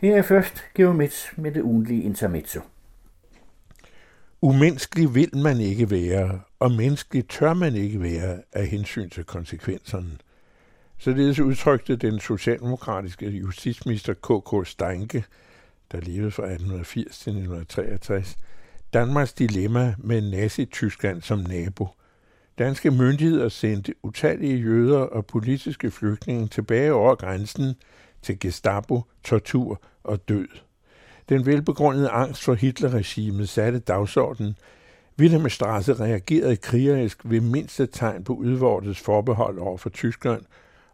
Her er først Geomets med det ugenlige intermezzo. Umenneskelig vil man ikke være, og menneskelig tør man ikke være af hensyn til konsekvenserne. Således udtrykte den socialdemokratiske justitsminister K.K. Steinke, der levede fra 1880 til 1963, Danmarks dilemma med Nazi-Tyskland som nabo. Danske myndigheder sendte utallige jøder og politiske flygtninge tilbage over grænsen til Gestapo, tortur og død. Den velbegrundede angst for Hitlerregimet satte dagsordenen. Wilhelmstrasse reagerede krigerisk ved mindste tegn på udvortets forbehold over for Tyskland,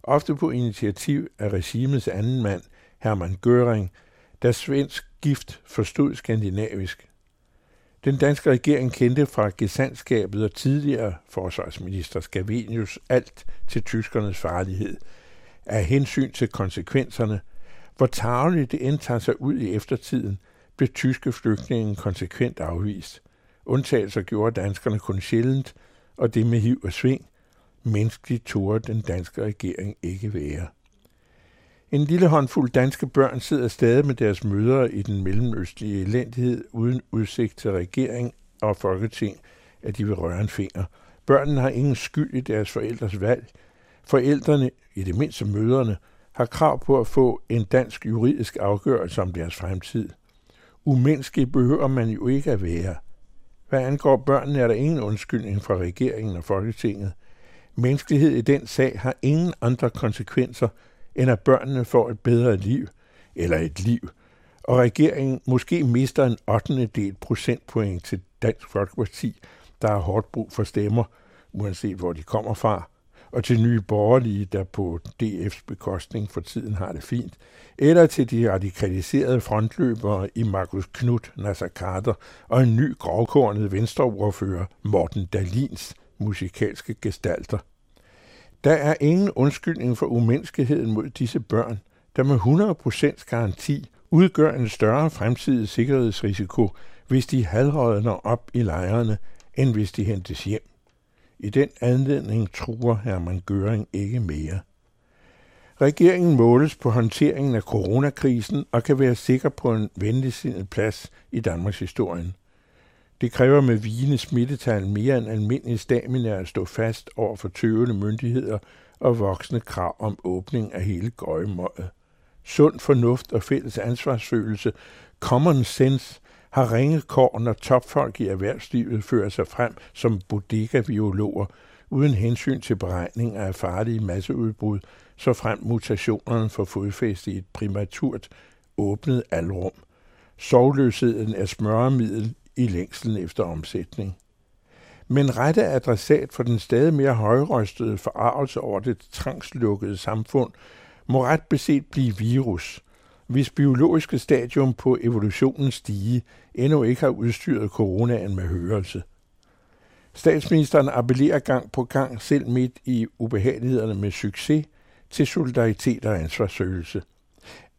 ofte på initiativ af regimets anden mand, Hermann Göring, da svensk gift forstod skandinavisk. Den danske regering kendte fra gesandskabet og tidligere forsvarsminister Scavenius alt til tyskernes farlighed, af hensyn til konsekvenserne – hvor tageligt det end tager sig ud i eftertiden, blev tyske flygtninge konsekvent afvist. Undtagelser gjorde danskerne kun sjældent, og det med hiv og sving. Menneskeligt turde den danske regering ikke være. En lille håndfuld danske børn sidder stadig med deres mødre i den mellemøstlige elendighed uden udsigt til regering og folketing, at de vil røre en finger. Børnene har ingen skyld i deres forældres valg. Forældrene, i det mindste mødrene, har krav på at få en dansk juridisk afgørelse om deres fremtid. Umenneskelig behøver man jo ikke at være. Hvad angår børnene, er der ingen undskyldning fra regeringen og Folketinget. Menneskelighed i den sag har ingen andre konsekvenser, end at børnene får et bedre liv, eller et liv, og regeringen måske mister en 8. del procentpoint til Dansk Folkeparti, der har hårdt brug for stemmer, uanset hvor de kommer fra, og til nye borgerlige, der på DF's bekostning for tiden har det fint, eller til de radikaliserede frontløbere i Markus Knudt, Nasser Carter og en ny grovkornet venstreordfører, Morten Dalins musikalske gestalter. Der er ingen undskyldning for umenneskeligheden mod disse børn, der med 100% garanti udgør en større fremtidig sikkerhedsrisiko, hvis de halvrødner op i lejrene, end hvis de hentes hjem. I den anledning truer Hermann Göring ikke mere. Regeringen måles på håndteringen af coronakrisen og kan være sikker på en venligsindet plads i Danmarks historien. Det kræver med vigende smittetal mere end almindelig stamina at stå fast over for tøvende myndigheder og voksne krav om åbning af hele gøjemøjet. Sund fornuft og fælles ansvarsfølelse, common sense, har ringe kår, når topfolk i erhvervslivet fører sig frem som bodega-biologer, uden hensyn til beregning af farlige masseudbrud, så frem mutationerne får fodfæste i et primaturt åbnet alrum. Sovløsheden er smøremiddel i længslen efter omsætning. Men rette adressat for den stadig mere højrøstede forarvelse over det trangslukkede samfund må ret beset blive virus – hvis biologiske stadium på evolutionens stige endnu ikke har udstyret coronaen med hørelse. Statsministeren appellerer gang på gang, selv midt i ubehagelighederne med succes, til solidaritet og ansvarsøgelse.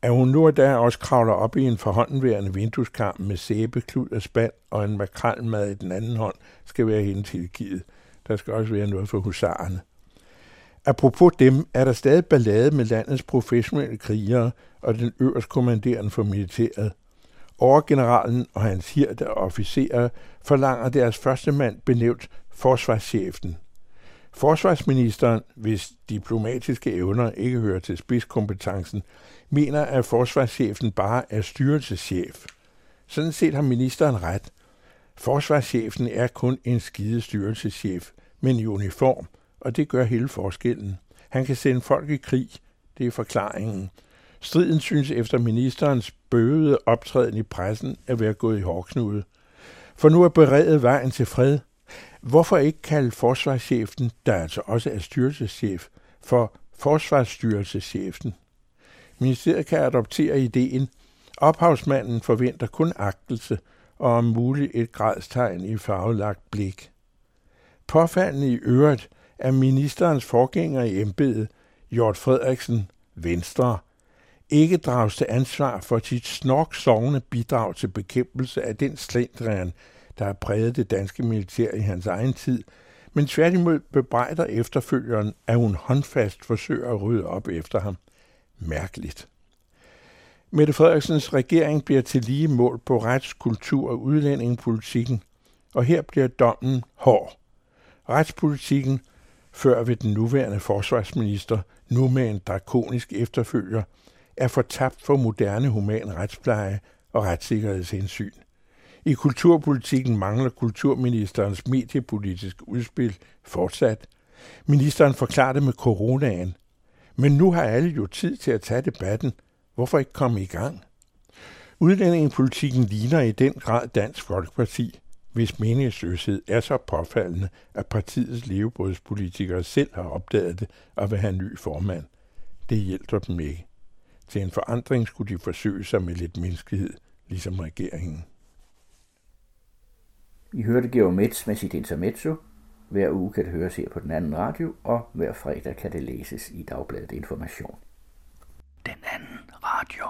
At hun nu og da også kravler op i en forhåndenværende vindueskarm med sæbe, klud og spand og en makralmad i den anden hånd, skal være hende tilgivet. Der skal også være noget for husarerne. Apropos dem er der stadig ballade med landets professionelle krigere og den øverst kommanderende for militæret. Overgeneralen og hans hirte officerer forlanger deres første mand benævnt forsvarschefen. Forsvarsministeren, hvis diplomatiske evner ikke hører til spidskompetencen, mener, at forsvarschefen bare er styrelseschef. Sådan set har ministeren ret. Forsvarschefen er kun en skide styrelseschef, men i uniform, og det gør hele forskellen. Han kan sende folk i krig, det er forklaringen. Striden synes efter ministerens bøvede optræden i pressen at være gået i hårdknude. For nu er beredet vejen til fred. Hvorfor ikke kalde forsvarschefen, der altså også er styrelseschef, for forsvarsstyrelseschefen? Ministeriet kan adoptere ideen. Ophavsmanden forventer kun agtelse og om muligt et gradstegn i farvelagt blik. Påfaldende i øvrigt er ministerens forgænger i embedet, Jort Frederiksen, Venstre, ikke drages til ansvar for sit snorksovende bidrag til bekæmpelse af den slendrian, der har præget det danske militær i hans egen tid, men tværtimod bebrejder efterfølgeren, at hun håndfast forsøger at rydde op efter ham. Mærkeligt. Mette Frederiksens regering bliver til lige mål på rets-, kultur- og udlændingepolitikken, og her bliver dommen hård. Retspolitikken, før ved den nuværende forsvarsminister, nu med en drakonisk efterfølger, er fortabt for moderne human retspleje og retssikkerhedshensyn. I kulturpolitikken mangler kulturministerens mediepolitiske udspil fortsat. Ministeren forklarer det med coronaen. Men nu har alle jo tid til at tage debatten. Hvorfor ikke komme i gang? Udlændingepolitikken ligner i den grad Dansk Folkeparti, hvis meningsløshed er så påfaldende, at partiets levebrødspolitikere selv har opdaget det og vil have en ny formand. Det hjælper dem ikke. Til en forandring skulle de forsøge sig med lidt menneskelighed, ligesom regeringen. I hørte Georg Metz med sit intermezzo. Hver uge kan det høres her på den anden radio, og hver fredag kan det læses i Dagbladet Information. Den anden radio.